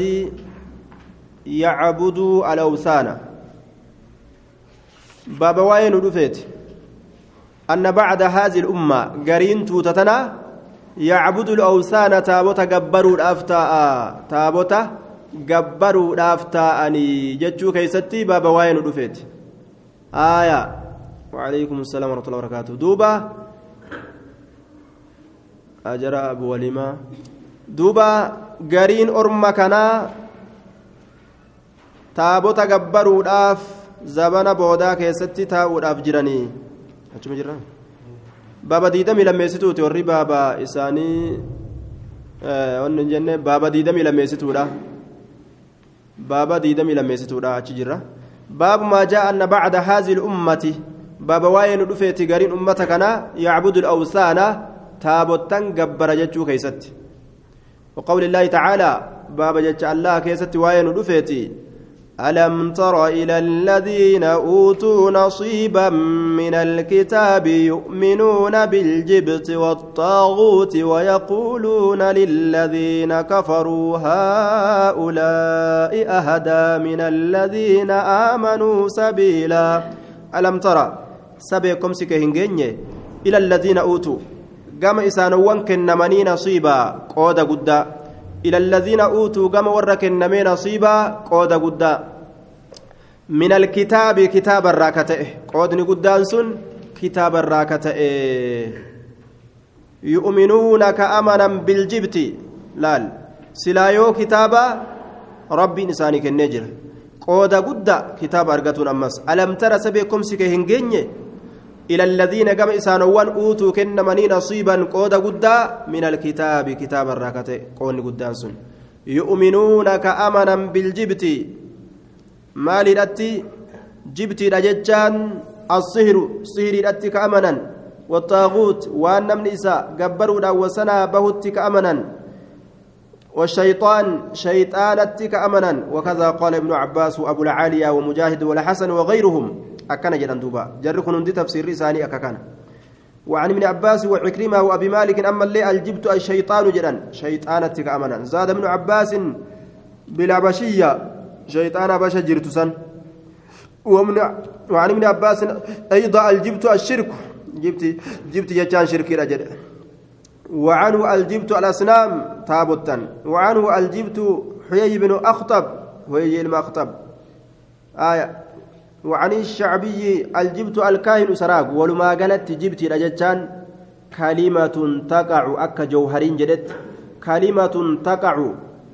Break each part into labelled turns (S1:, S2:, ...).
S1: الأمة يعبدوا الأوثان. باب وين رفيت أن بعد هذه الأمة قرين توتتنا يعبد الأوثان تابوت جبروا الأفتاء تابوت جبروا الأفتاء أني جتشو كيستي باب وين رفيت آية. وعليكم السلام ورحمة الله وبركاته. دوبا. أجرى أبو وليمة. duuba gariin orma kanaa taabota gabbaruudhaaf zabana boodaa keessatti taa'uudhaaf jiranii. Achuma jirra? Baaba diidamii lammeessituuti warri baaba isaanii eh, wanni jenne baaba diidamii lammeessituudha baaba diidamii lammeessituudha achi jirra? Baabumaa jaa'anna bacda haazii lummati baaba waa'ee nu dhufeeti gariin ummata kanaa yacbudu lawsaana taabottan gabbara jechuu keeysatti وقول الله تعالى باب جج الله كيست وين دفيتي ألم تر إلى الذين أوتوا نصيبا من الكتاب يؤمنون بالجبت والطاغوت ويقولون للذين كفروا هؤلاء أهدى من الذين آمنوا سبيلا؟ ألم ترى سبيكم سكهنجيني إلى الذين أوتوا. قام إسانوان كنمني نصيبا قود قدا إلى الذين أوتوا كما ورك النمي نصيبا قود قدا من الكتاب كتاب الراكته قودني قدان سن كتاب الراكته يؤمنون كأمنا بالجبت لال سلايو كتابا ربي نساني كنجر قود قدا كتاب أرقتون أمس ألم ترى سبيكم سكهنجيني إلى الذين قام إسانوان أوتوا كنمني نصيبا قود قدا من الكتاب كتاب الراكته قوني قدان يؤمنون كأمنا بالجبت. مالي الأتي جبت الأججان الصهر صهر الأتي كأمنا. والطاغوت وأن من إساء قبروا وسنا بهت كأمنا. والشيطان شيطان كأمنا. وكذا قال ابن عباس وأبو العالية ومجاهد والحسن وغيرهم. أكن جدًا دوبا جركن عندي تفسير ثاني أككان وعن ابن عباس وعكرمة وأبي مالك أما اللي الجبت الشيطان جدًا. شيطان أمنا. زاد ابن عباس بالعبشية شيطان باشا جرتسن ومن وعن ابن عباس أيضا الجبت الشرك. جبت جبت يجان شركي رجل وعنه الجبت الأصنام تابتا وعنه الجبت حيي بن أخطب. حيي المخطب. آية. وعن الشعبي الجبت الكاهن سراق ولما قالت جبت رجتان كلمة تقع أك جوهرين جدت. كلمة تقع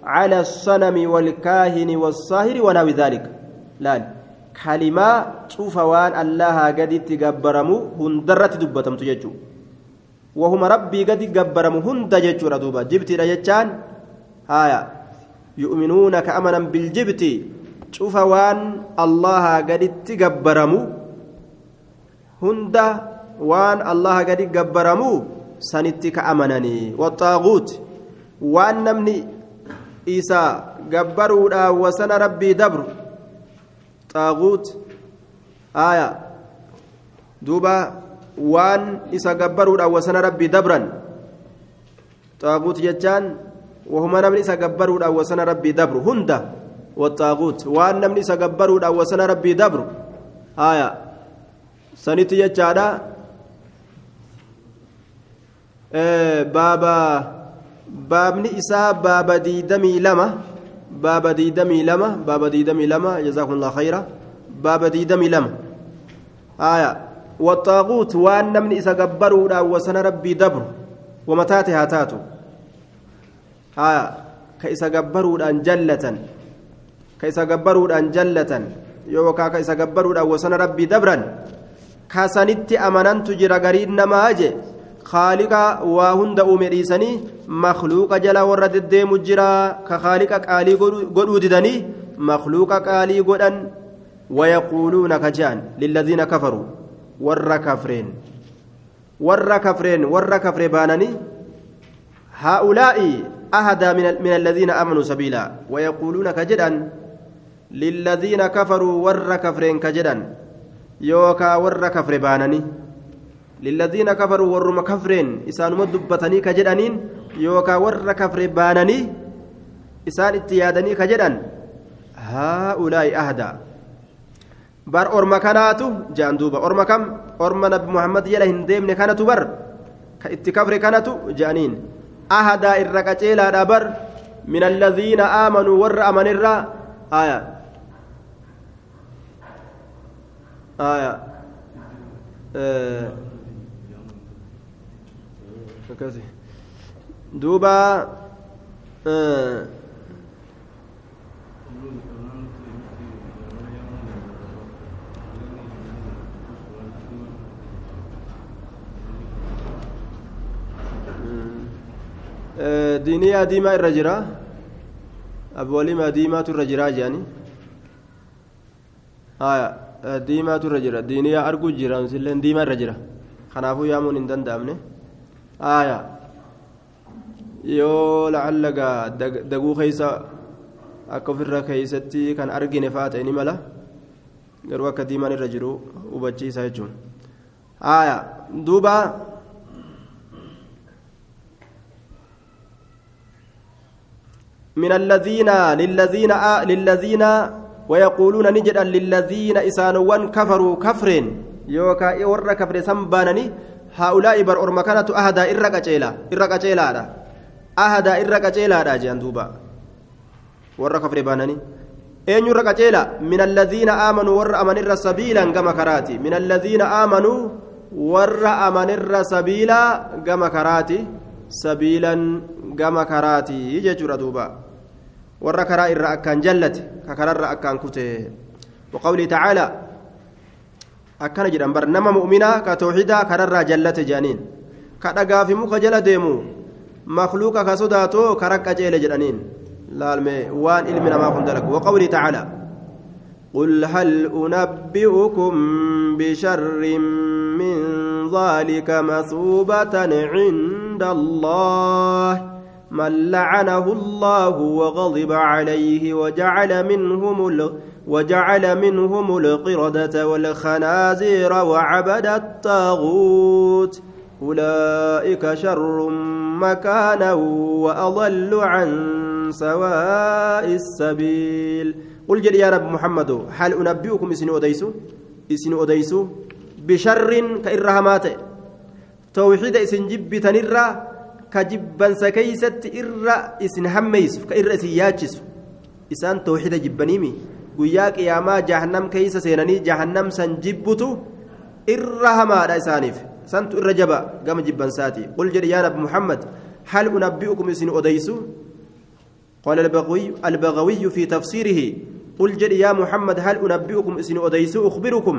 S1: على الصنم والكاهن والصاهر ونحو ذلك. لا كلمة شوفوان الله قد تقبرمو هندرت دبتم تججو. وهم ربي قد قبرمو هند ججو ردوبا جبت رجتان هايا يؤمنون كأمنا بالجبت. Cufa waan allaha gaditti gabbaramu hunda waan allaha gadi gabbaramu sanitti ka amananii waxaaguut waan namni isa gabbaruudhaan wasana rabbii dabru xaaguut aya duuba waan isa gabbaruudhaan wasana rabbii dabran xaaguut jechaan wahuma namni isa gabbaruudhaan wasana rabbii dabru hunda والطاغوت. وان نمني سغبروا دا وسنا ربي دبر. آية. سنتي يجادا. آه بابا بابني إسا بابا ديدمي لما. بابا ديدمي لما. بابا ديدمي لما. جزاكم الله خيرا. بابا ديدمي لما. آية. والطاغوت وان نمني إسا غبروا دا وسنا ربي دبر. ومتاتها تاتو. آية. كإسا غبروا دا جلة. Wasana rabbii dabran kasanitti amanantu jira gariin namaa je khaaliqa waa hunda uume dhiisanii makluuqa jala warra deddeemu jira ka khaaliqa qaalii godhuu didanii makluuqa qaalii godhan wayaquuluuna ka je'an lilladhiina kafaruu warra kafreen warra kafreen warra kafre baananii haa'ulaa'i أهدى من الذين آمنوا سبيلا ويقولون كجدا للذين كفروا ور كفرين كجدا يوكا ور كفر بانني للذين كفروا ور كفرين إسان مدبتني كجدانين يوكا ور كفر بانني isaan itti yaadanii ka jedhan haa'ulaa'i ahdaa bar orma kanaatu jaan duuba orma kam orma nabi muhammad jala hin deemne kanatu bar ka itti kafre kanatu jaaniin ahadaa irra qaceelaadha bar min alladhiina aamanuu warra amanirraa aya aya duuba diinii adiimaa irra jira abbooliima diimaatu irra jiraa jedhani diimaatu irra jira diiniyaa arguu jira silleen diimaa irra jira kanaafuu yaamuun hin danda'amne aya yoo lacallagaa daguu keeysa akka ofirra keeysatti kan argine faa ta'e ni mala garuu akka diimaan irra jiru hubachiisa jechuun aya duuba من الذين للذين. للذين ويقولون نجدا للذين إسانوان كفروا كفرين. يوكا ور كفر سنبانني. هؤلاء بر أرمكانة أهدا إرقا جيلا. إرقا جيلا أهدا إرقا جيلا جان دوبا. ور كفر بانني. أين يرقا جيلا. من الذين آمنوا ور أمن الر سبيلا كما كراتي. من الذين آمنوا ور أمن الر سبيلا كما كراتي. سبيلا كما كراتي. يجي دوبا. Irra akkaan jallate ka kararra akkaan kute وقوله تعالى nama mu'minaa ka tawxidaa kararraa jallate jedhaniin ka dhagaafi muka jala deemu makluuqa ka sodaatoo kara qaceele jedhaniin laalme waan ilmi namaa kun dalagu وقوله تعالى قل هل أنبئكم بشر من ذلك مثوبة عند الله من لعنه الله وغضب عليه وجعل منهم وجعل منهم القردة والخنازير وعبد الطاغوت. أولئك شر مكانا وأضل عن سواء السبيل. قل جل يا رب محمد هل أنبئكم إسن أديسو؟ إسن أديسو بشر كإرهامات توحيد إسن جب تنرى كجبنس كيست إرى إسن هميس كإرى إسن ياجس إسان توحيد جبنيمي guyyaa qiyaamaa jahannam keeysa seenanii jahannam san jibbutu irra hamaadha isaaniif santu irra jaba gama jibbansaati qul jedhe yaa nabi muhammad hal unabbi'ukum isin odeysu قال البغوي البغوي في تفسيره قل جل يا محمد هل أنبئكم إسن أديس أخبركم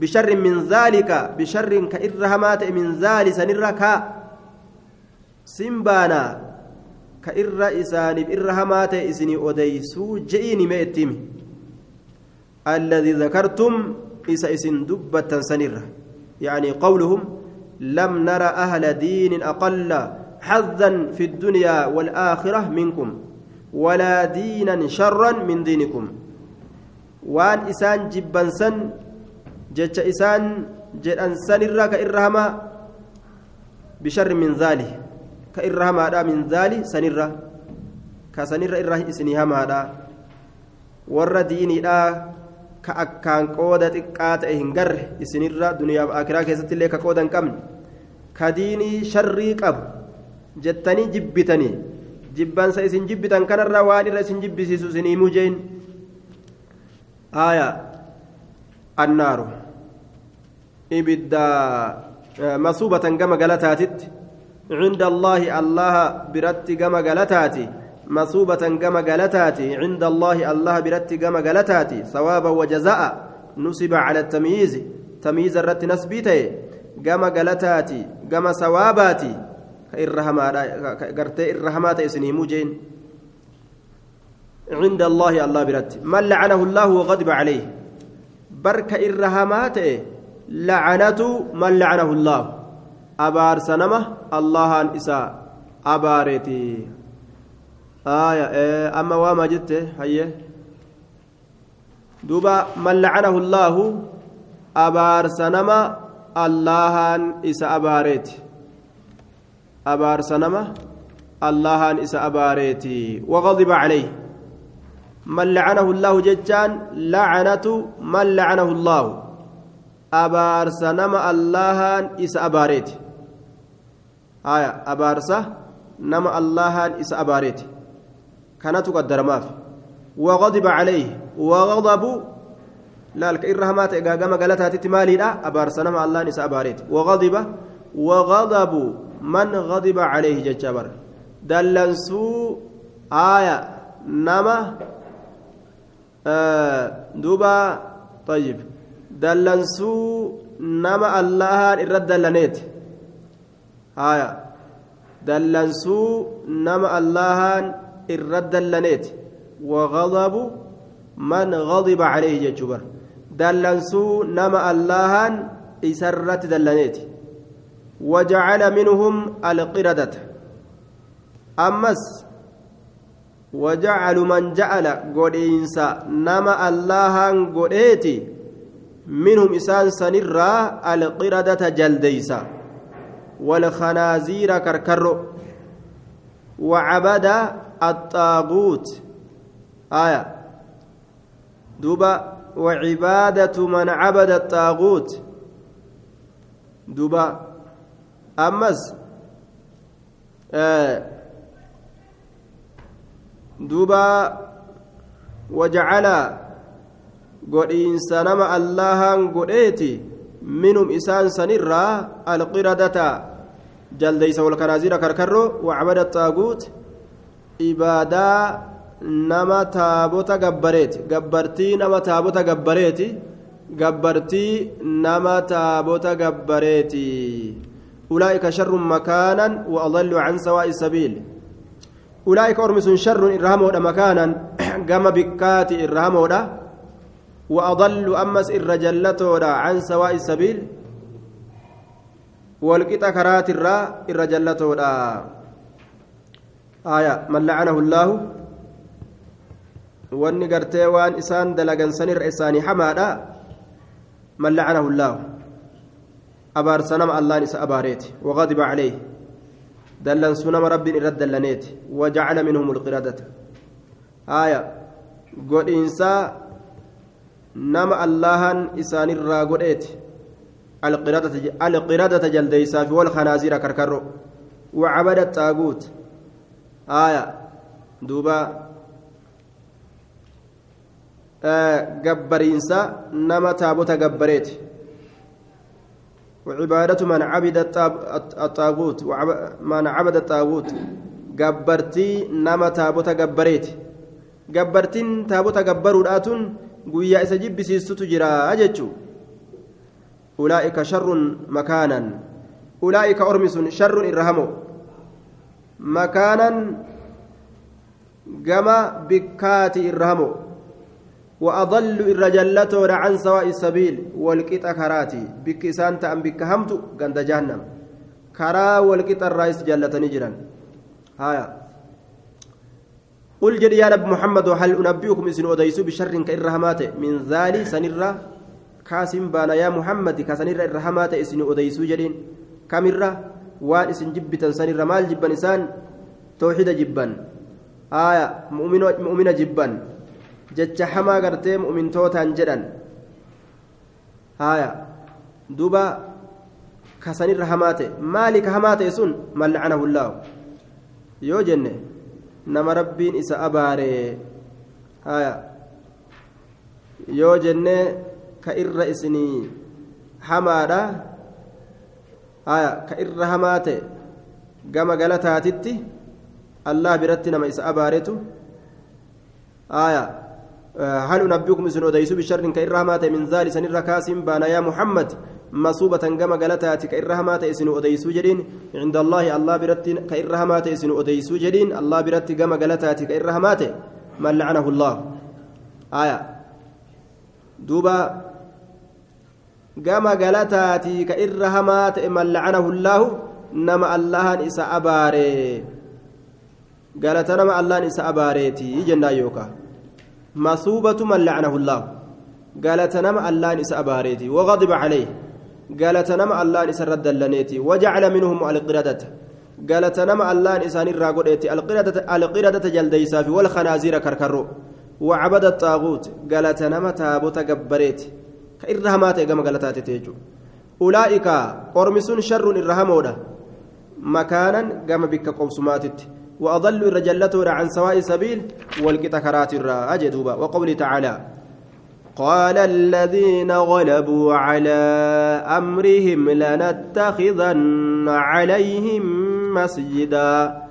S1: بشر من ذلك بشر كإرهمات من ذلك سنرك سنبانا كإر إسان إرهمات إسن أديس جئيني مئتمي الذي ذكرتم إسا إسن دبة سنرة يعني قولهم لم نرى أهل دين أقل حظا في الدنيا والآخرة منكم ولا دينا شرا من دينكم وان إسان جبا سن جتش إسان جدًا سنرة كإرهما بشر من ذلك كإرهما من ذلك سنرة كسنرة إره إسنهما ور ديني ka akkaan qooda xiqqaa ta'e hin garre isinirra duniyaaf akiraa keessatti illee ka qooda hin qabne ka diinii sharrii qabu jettanii jibbitanii jibbansa isin jibbitan kanarra waan irra isin jibbisiisu isinii mujeen aya annaaru ibidda masuubatan gama galataatitti cinda allaahi allaha biratti gama galataati مصوبة كما قالتاتي عند الله الله برت كما قالتاتي ثوابا وجزاء نصب على التمييز تمييز الرت نسبيته كما قالتاتي كما ثواباتي قرتي الرحمات إسني موجين. عند الله الله برت من لعنه الله وغضب عليه برك الرحمات لعنته من لعنه الله. أن إساء أبارتي آية إيه أما وما جدت هيه دوبا من لعنه الله أبار سنما الله إسا أباريت أبار سنما allahan isa abaareeti waqadiba calayh man lacanahu allaahu jechaan lacanatu man lacanahu allaahu abaarsa nama allahan isa abaareeti haya abaarsa nama allahan isa abaareeti kanatu qaddaramaaf waqadiba calayh waqadabu laalka irra hamaa ta'e gaagama galataatitti maaliidha abaarsa nama allahan isa abaareeti waqadiba waqadabu man qadiba calayhi jecha bara dallansuu aaya nama duuba طيب dallansuu nama allahan irra dallaneeti haya dallansuu nama allahan irra dallaneeti waqadabu man qadiba calayhi jechuu bara dallansuu nama allahan isarratti dallaneeti وجعل منهم القردة أمس وجعل من جعل قدينسا نما الله قديتي منهم إسان سنرا القردة جلديسا والخنازير كركر وعبد الطاغوت. آية. دوبا. وعبادة من عبد الطاغوت. دوبا. أمس آه. دوبا. وجعل. godhiinsa nama allahan godheeti minhum isaan sanirraa alqiradata jaldeysa walkanaazira karkarro wacbada xaaguut ibaadaa nama taabota gabbareeti gabbartii nama taabota gabbareeti gabbartii nama taabota gabbareeti ulaa'ika sharrun makaanan wa adallu can sawaa'i sabiil ulaa'ika ormi sun sharrun irra hamoodha makaanan gama bikkaati irra hamoodha وأضل أمس الرجلتودا عن سواء السبيل والقطع كرات الراء الرجلتودا آية من لعنه الله wanni gartee waan isaan dalagan sanirra isaanii hamaadha man lacanahu llaahu abaarsa nama allaan isa abaareeti waqadiba caleyh dallansuu nama rabbiin irra dallaneeti wajacala minhum lqiradata aaya godhiinsaa nama allahan isaanirraa godheeti alqiradata jaldeysaa fi walkanaazira karkarro wacabada xaaguut aaya duuba gabbariinsa nama taabota gabbareeti وعبادة من عبد الطاغوت من عبد الطاغوت gabbartii nama taabota gabbareeti gabbartiin taabota gabbaruudhaatun guyyaa isa jibbisiistutu jira jechuu ulaa'ika sharrun makaanan ulaa'ika ormi sun sharrun irra hamo makaanan gama bikkaati irra hamo وأضل الرجلة عن سواء السبيل والقطة كراتي بك إسان تأم بك همت قند جهنم كرا والقطة الرئيس جلة نجرا هايا قل جد يا نبي محمد هل أنبئكم إسن أديسوا بشر كإرهمات من ذلك سنرة كاسم بانا يا محمد كسنرة إرهمات إسن أديسوا جدين كامرة وان إسن جبتا سنرة مال جبا إسان توحيد جبا آية مؤمنة جبا gartee mu'mintootaan jedhan haya duba kasanirra hamaa ta'e maali ka hamaa ta'e sun man lacanahu llaahu yoo jenne nama rabbiin isa abaaree haya yoo jenne ka irra isinii hamaadha haya ka irra hamaa ta'e gama galataatitti allah biratti nama isa abaaretu haya هل أنبئكم إذن أديس بشر كإرهامات من ذلك سن الركاسم بانا يا محمد مصوبة كما قالتات كإرهامات إذن أديس جدين عند الله الله برت كإرهامات إذن أديس جدين الله برت كما قالتات كإرهامات من لعنه الله. آية. دوبا. كما قالتات كإرهامات من لعنه الله نما الله إسا أباري قالت نما الله إسا أباريتي جنة يوكا. مصوبة من لعنه الله قالت نم الله نس أباريتي وغضب عليه قالت نم الله نس رد اللنيتي وجعل منهم القردة galata nama allaan isaanirraa godheetti alqiradata jaldeysaa fi wal khanaaziira karkarro wacabada xaaguut galata nama taabota gabbareeti ka irra hamaa ta'e gama galataatete jechuudha ulaa'ika ormi sun sharruun irra hamoodha makaanan gama bikka qobsumaatitti وأضل الرجلة عن سواء سبيل والقطة كرات أجدوبا وقوله تعالى قال الذين غلبوا على أمرهم لنتخذن عليهم مسجدا.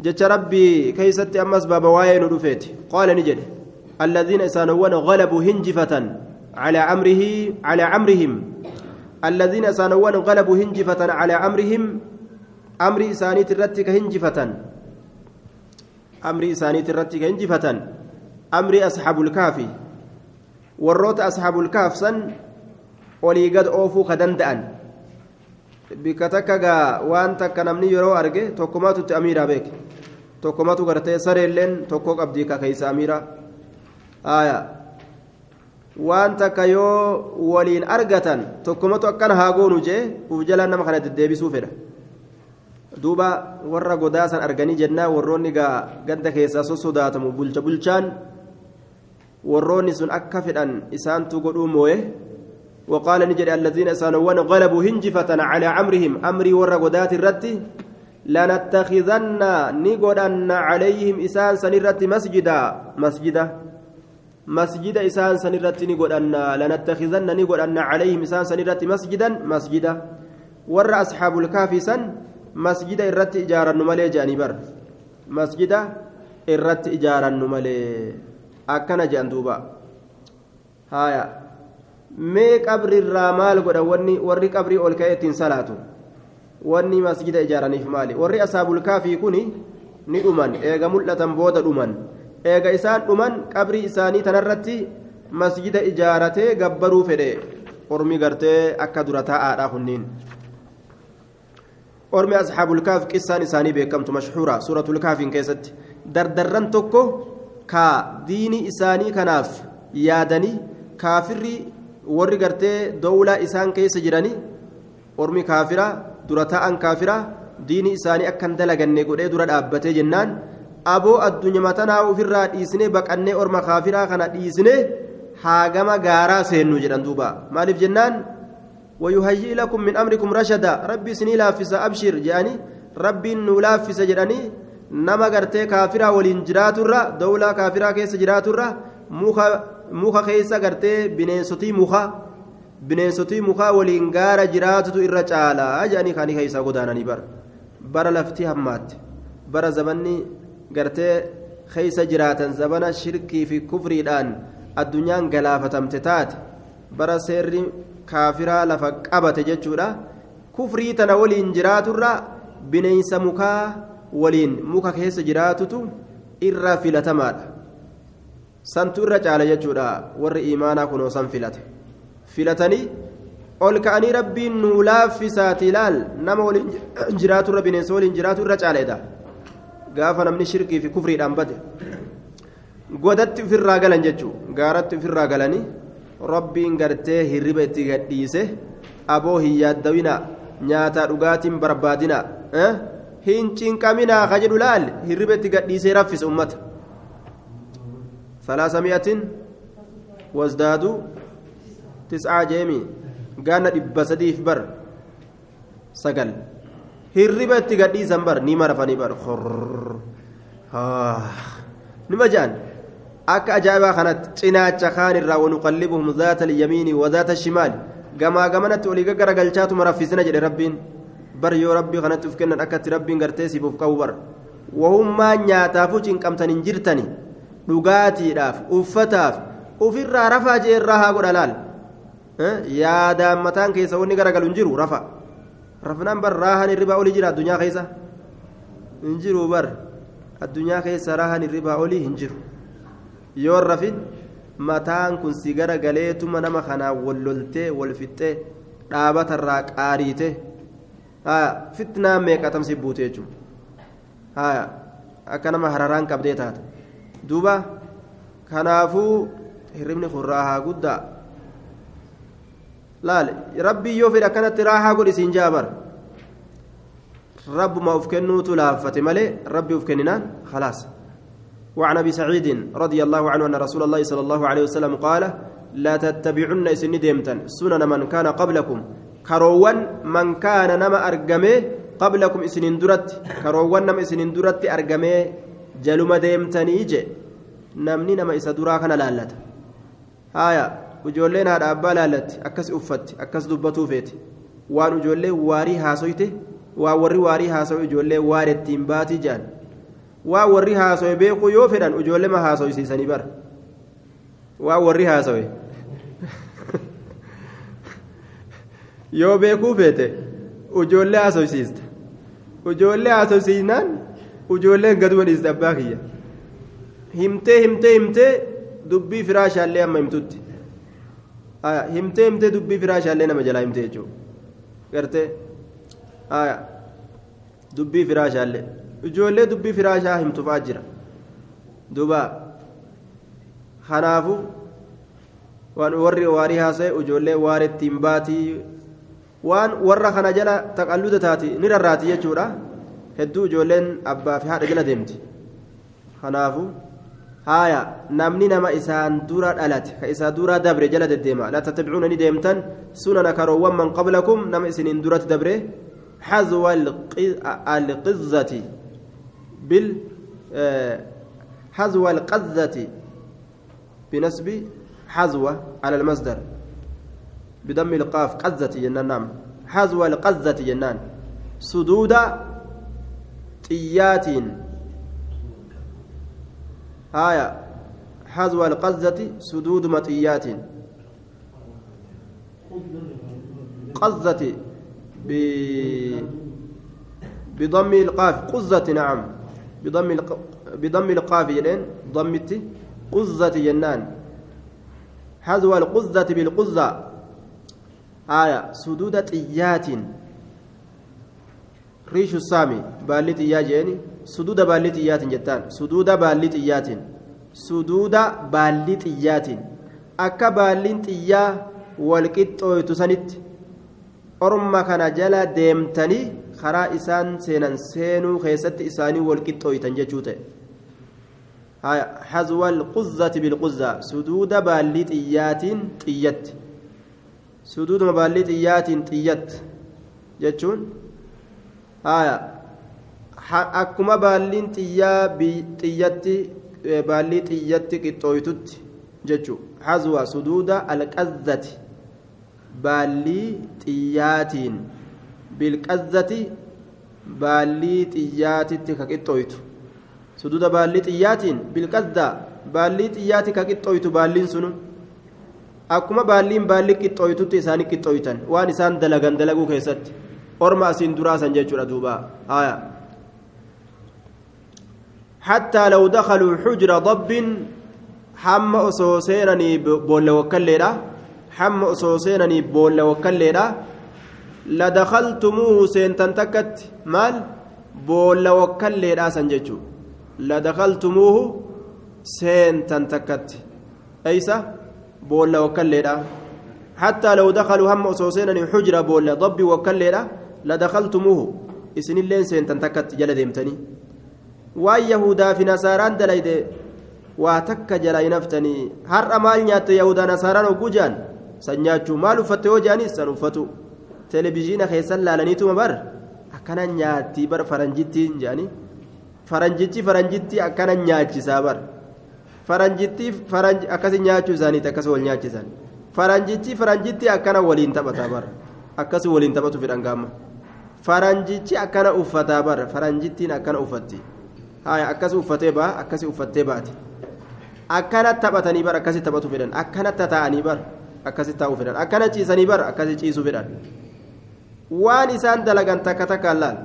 S1: جت ربي كيست أمس بابا واين رفيت. قال نجد الذين إسانون غلبوا هنجفة على أمره على أمرهم. الذين إسانون غلبوا هنجفة على أمرهم أمر إساني ترتك هنجفة. أمر إساني ترتك هنجفة أمر أصحاب الكافي warroota asxaabul kaafsan olii gad oofuu ka danda'an bikka takka gaa waan takka namni yeroo arge tokkomaatutti amiiraa beeke tokkomatu gartee sareelleen tokko qabdii ka keeysa amiiraa waan takka yoo waliin argatan tokkomatu akkana haa goonu jee uf jalaan nama kana deddeebisuu fedha duuba warra godaasan arganii jennaa warroonni gaa ganda keessaa sossodaatamu bulcha bulchaan warroonni sun akka fedhan isaantu godhuu mooye وقال نجري الذين سانوان غلبوا هنجفة على أمرهم أمري ورقودات الرت لنتخذن نقودن عليهم إسان سنرت مسجدا. مسجدا. مسجد إسان سنرت نقودن. لنتخذن نقودن عليهم إسان سنرت مسجدا. مسجدا. ور أصحاب الكافي سن masjida irratti ijaarannu malee jedhanii bar. Masjida irratti ijaarannu malee akkana jedhan duuba. Haya mee qabrirraa maal godha wanni warri qabrii ol ka'ee ittiin salaatu. Wanni masjida ijaaraniif maali? Warri asaabulkaafii kuni ni dhuman. Eega mul'atan booda dhuman. Eega isaan dhuman qabrii isaanii tanarratti masjida ijaaratee gabbaruu fedhe. Ormi gartee akka dura taa'aadha kunniin ormi asxaabul kaaf qissaan isaanii beekamtu mashhuura suuratul kaafiin keessatti dardarran tokko ka diini isaanii kanaaf yaadanii kaafirri warri gartee dowlaa isaan keessa jiranii ormi kaafira dura ta'an kaafira diini isaanii akkan dalaganne godhee dura dhaabbatee jennaan aboo addunyaa tanaa ofirraa dhiisnee baqannee orma kaafiraa kana dhiisnee haagama gaaraa seennu jedhan duuba maaliif jennaan ويهيئ لكم من أمركم رشدا ربي سني لافس أبشر جاني ربي نو لافس جراني gartee kaafiraa waliin jiraaturra dawlaa kaafiraa keessa jiraaturra muka keessa gartee bineensotii muka bineensotii mukaa waliin gaara jiraatutu irra caalaa jedhanii kaanii keessa godaananii bara bara lafti hammaatte bara zabanni gartee keessa jiraatan zabana shirkii fi kufriidhaan addunyaan galaafatamte taate bara seerri kaafiraa lafa qabate jechuudha kufrii tana waliin jiraaturra bineensa mukaa waliin muka keessa jiraatutu irra filatamaadha santu irra caala jechuudha warri imaanaa kunoo san filata filatanii ol ka'anii rabbiin nuu laaffisaati ilaal nama waliin jiraaturra bineensa waliin jiraatu irra caaleedha gaafa namni shirkii fi kufriidhaan bade godatti ofirraa galan jechuu gaaratti ofirraa galanii rabbiin gartee hirriba itti gadhiise aboo hin yaaddawina nyaataa dhugaatiin barbaadina hin cinqaminaa ka jedhu laal? Hirriba itti gadhiisee raffise ummata salaasami'atin wasdaaduu tis'aa jeemi. Gaana dhibba sadiif bar. Sagal. Hirriba itti gadhiisan bar. Ni marafanii bar. Nima ja'an akka ajaa'ibaa kanatti cinaacha kaan irraa wanuqallibuhum zaata alyamiini wazaata shimaali gamaa gamanatti olii gaggara galchaatuma raffisina jedhe rabbiin bar yoo rabbii kanatti uf kennan akkatti rabbiin gartee siif uf qabu bar wahummaa nyaataafuu cinqamtan hin jirtani dhugaatiidhaaf uffataaf ufirraa rafaa jee irraa haa godha laal yaadaan mataan keessa wanni garagalu hin jiru rafa rafnaan bar raahan hirribaa olii jira addunyaa keessa hin jiru bar addunyaa keessa raahan hirribaa olii hin jiru yoo rafid mataan kun si gara galeetuma nama kanaa walloltee wal fixxee dhaabatarraa qaariite fitnaa meeqa tamsi buute jechuudha akka nama hararaan qabdee taate. Duuba kanaafuu hirribni kun raahaa guddaa. Laale rabbii yoo fedhe akkanatti raahaa godhi siin jaabar rabbuma uf kennuutu laaffate malee rabbi uf kenninaan khalaasa. وعن أبي سعيد رضي الله عنه أن رسول الله صلى الله عليه وسلم قال لا تتبعن اسن سنن من كان قبلكم. كروان من كان نما أرجمه قبلكم اسن درت. كروان نما اسن درت أرجمه جلما ديمتن يجي نمني نما اس درا كان لالت. هايا وجولين هذا أبا لالت. أكس أفت أكس دبتو فيت. وان واري ووري واري هاسوي جان. Waa warri haasawe beekuu yoo fedhan ijoollee ma haasoysiisanii bara? Waa warri haasawe yoo beekuu feete ijoollee haasoysiista ijoollee haasoysiisnaan ijoolleen gaduma dhiiste abbaa kiyya. Himtee himtee himtee dubbii firaashaallee amma himtutti. Himtee himtee dubbii firaashaallee nama jalaa himtee jechuudha. Gartee dubbii firaashaallee ijoollee dubbii firaashaa himtufaa jira duuba kanaafu waan warri waarii haasa'e ijoollee waarettiin baatii waan warra kana jala taqalluda taati ni rarraati jechuudha hedduu ijoolleen abbaa fi haadha jala deemti kanaafu haaya namni nama isaan dura dhalate ka isaa dura dabre jala deddeema la tattabicuuna ni deemtan sunana karoowwan man qablakum nama isiniin duratti dabre حذو القزة بال حذو القزة بنسب حذو على المصدر. بضم القاف قزة جنان نعم. حذو القزة جنان. سدود طيات آية. حذو القزة سدود مطيات قزة بضم القاف قزة نعم. بضم الق... بضم القاف يلين ضمت قزة جنان حذو القزة بالقزة. آية سدود طيات. ريش السامي بالي طياجين سدود بالي طيات جتان. سدود بالي طيات. سدود بالي طيات. أكا بالي طيا والقطو تسنت orma kana jala deemtanii karaa isaan seenan seenuu keessatti isaanii wal qixxooytan jechuu ta'e. Hazwal quzzati bilquzzaa suduuda baallii xiyyaatiin xiyyatti. Suduuduma baallii xiyyaatiin xiyyatti jechuun akkuma baalliin xiyyaa xiyyatti e, baallii xiyyatti qixxooytutti jechuu. Hazwa suduuda alqazzati baallii xiyyaatiin. bilqazzati baallii xiyyaatitti ka qixxooytu suduuda baallii xiyyaatiin bilqazza baallii xiyyaati ka qixxooytu baalliin sunu akkuma baalliin baallii qixxooytutti isaanii qixxooytan waan isaan dalagan dalaguu keessatti orma asiin duraasan jechuudha duuba haya حتى لو دخلوا حجر ضب حم أسوسينني بول وكليرا حم أسوسينني بول وكليرا ladakhaltumuuhu seentan takkatti maal boolla wakkalleedhaasan jechuu ladakhaltumuuhu seentan takkatti eysa boolla wakkalleedha hattaa law dakaluu hamma osoo seenanii xujra boolla dabbi wakkalleedha ladakhaltumuuhu isinilleen seentan takkatti jala deemtanii waan yahudaa fi nasaaraan dalayde waa takka jala hinaftanii har'a maal nyaatte yahudaa nasaaraan hogguu jaan san nyaachuu maal uffatte yoo jaanii san uffatu televezyiina keessan laalaniituma bar akkana nyaatti bar faranjittiin jaani faranjichi faranjitti akkana nyaachisaa bar faranjitti faranji akkasi nyaachuu isaaniiti akkasi wal nyaachisan faranjichi faranjitti akkana waliin taphataa bar akkasi waliin taphatu fedhan gaamma faranjichi akkana uffataa bar faranjittiin akkana uffatti. haya akkas uffatee baa akkasi uffattee baati akkana taphatanii bar akkasi taphatu fedhan akkana tataa'anii bar akkasi taa'uu fedhan akkana ciisanii bar akkasi ciisuu fedhan waan isaan dalagan takka takka allaal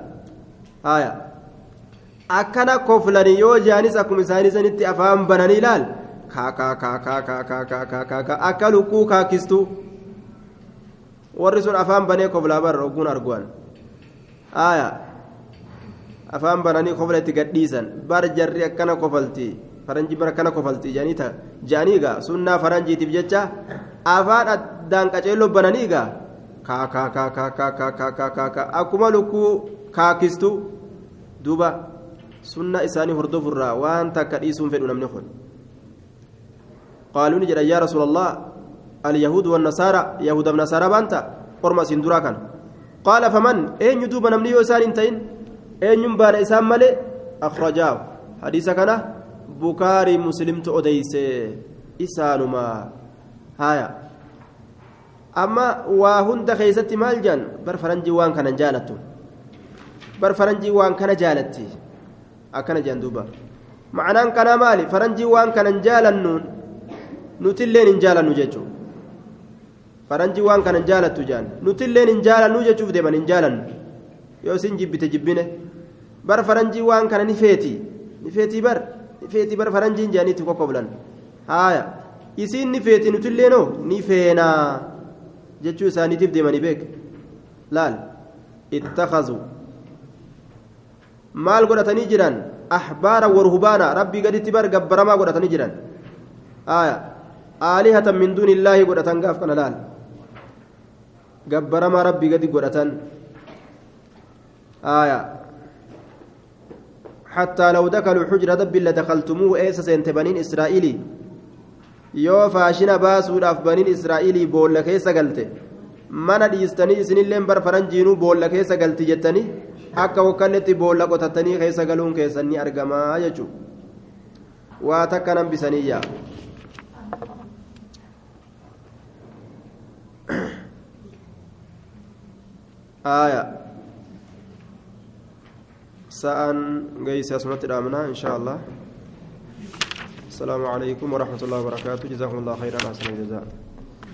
S1: haya akkana koflani yoo jaanis akkuma isaanii sanitti afaan bananii ilaal akka lukkuu kaakistu warri sun afaan banee koflaa barra ogguun arguan haya afaan bananii kofla itti gadhiisan bar jarri akkana kofalti faranji bara akkana kofalti jaanii ta'a sunnaa faranjiitiif jecha afaan addaan qaceelloo bananii akkuma lukkuu kaakistu duuba sunna isaanii hordofurraa waan takka dhiisuun fedhu namni kun. Qaaluu ni jedha yaa rasuula allah اليهود والنصارى يهود النصارى بانتا قرما سندورا كان قال فمن اين يدوب نمني يوسان انتين اين ينبان اسام مالي اخرجاه حديث كان بكاري مسلم تؤديس اسانما هايا amma waa hunda keeysatti maal jaan bar faranjii waan kanan jaalattu bar faranjii waan kana jaalatti akkana jaan duuba ma'anaan kanaa maali faranjii waan kanan jaalannuun nutilleen hin jaalannu jechuudha faranjii waan kanan jaalattu jaan nuti illeen hin jaalannu jechuuf deeman hin jaalannu yoo isin jibbite jibbine bar faranjii waan kana ni feeti ni feetii bar ni feetii bar faranjiin jaaniitti kokkoblan haaya isiin ni feeti nuti illeenoo ni feenaa jechuu isaaniitiif deemanii beek laal ittakazuu maal godhatanii jiran ahbaara warhubaana rabbii gaditti bar gabbaramaa godhatanii jiran haaya aalihatan min duuni illaahi godhatan gaaf kana laal gabbaramaa rabbii gadi godhatan آية حتى لو دخلوا حجر دب لدخلتموه إيس سنت بنين إسرائيلي yoo faashina baasuudhaaf baniin israa'ilii boolla keessa galte mana dhiistanii isinilleen bar faranjiinuu boolla keessa galti jettanii akka wakkalletti boolla qotattanii keessa galuun keessan ni argamaa jechuudha waa takka nan bisaniyyaa آية سأن قيس أسمت الأمنة إن شاء الله السلام عليكم ورحمة الله وبركاته. جزاكم الله خيرا أحسن الجزاء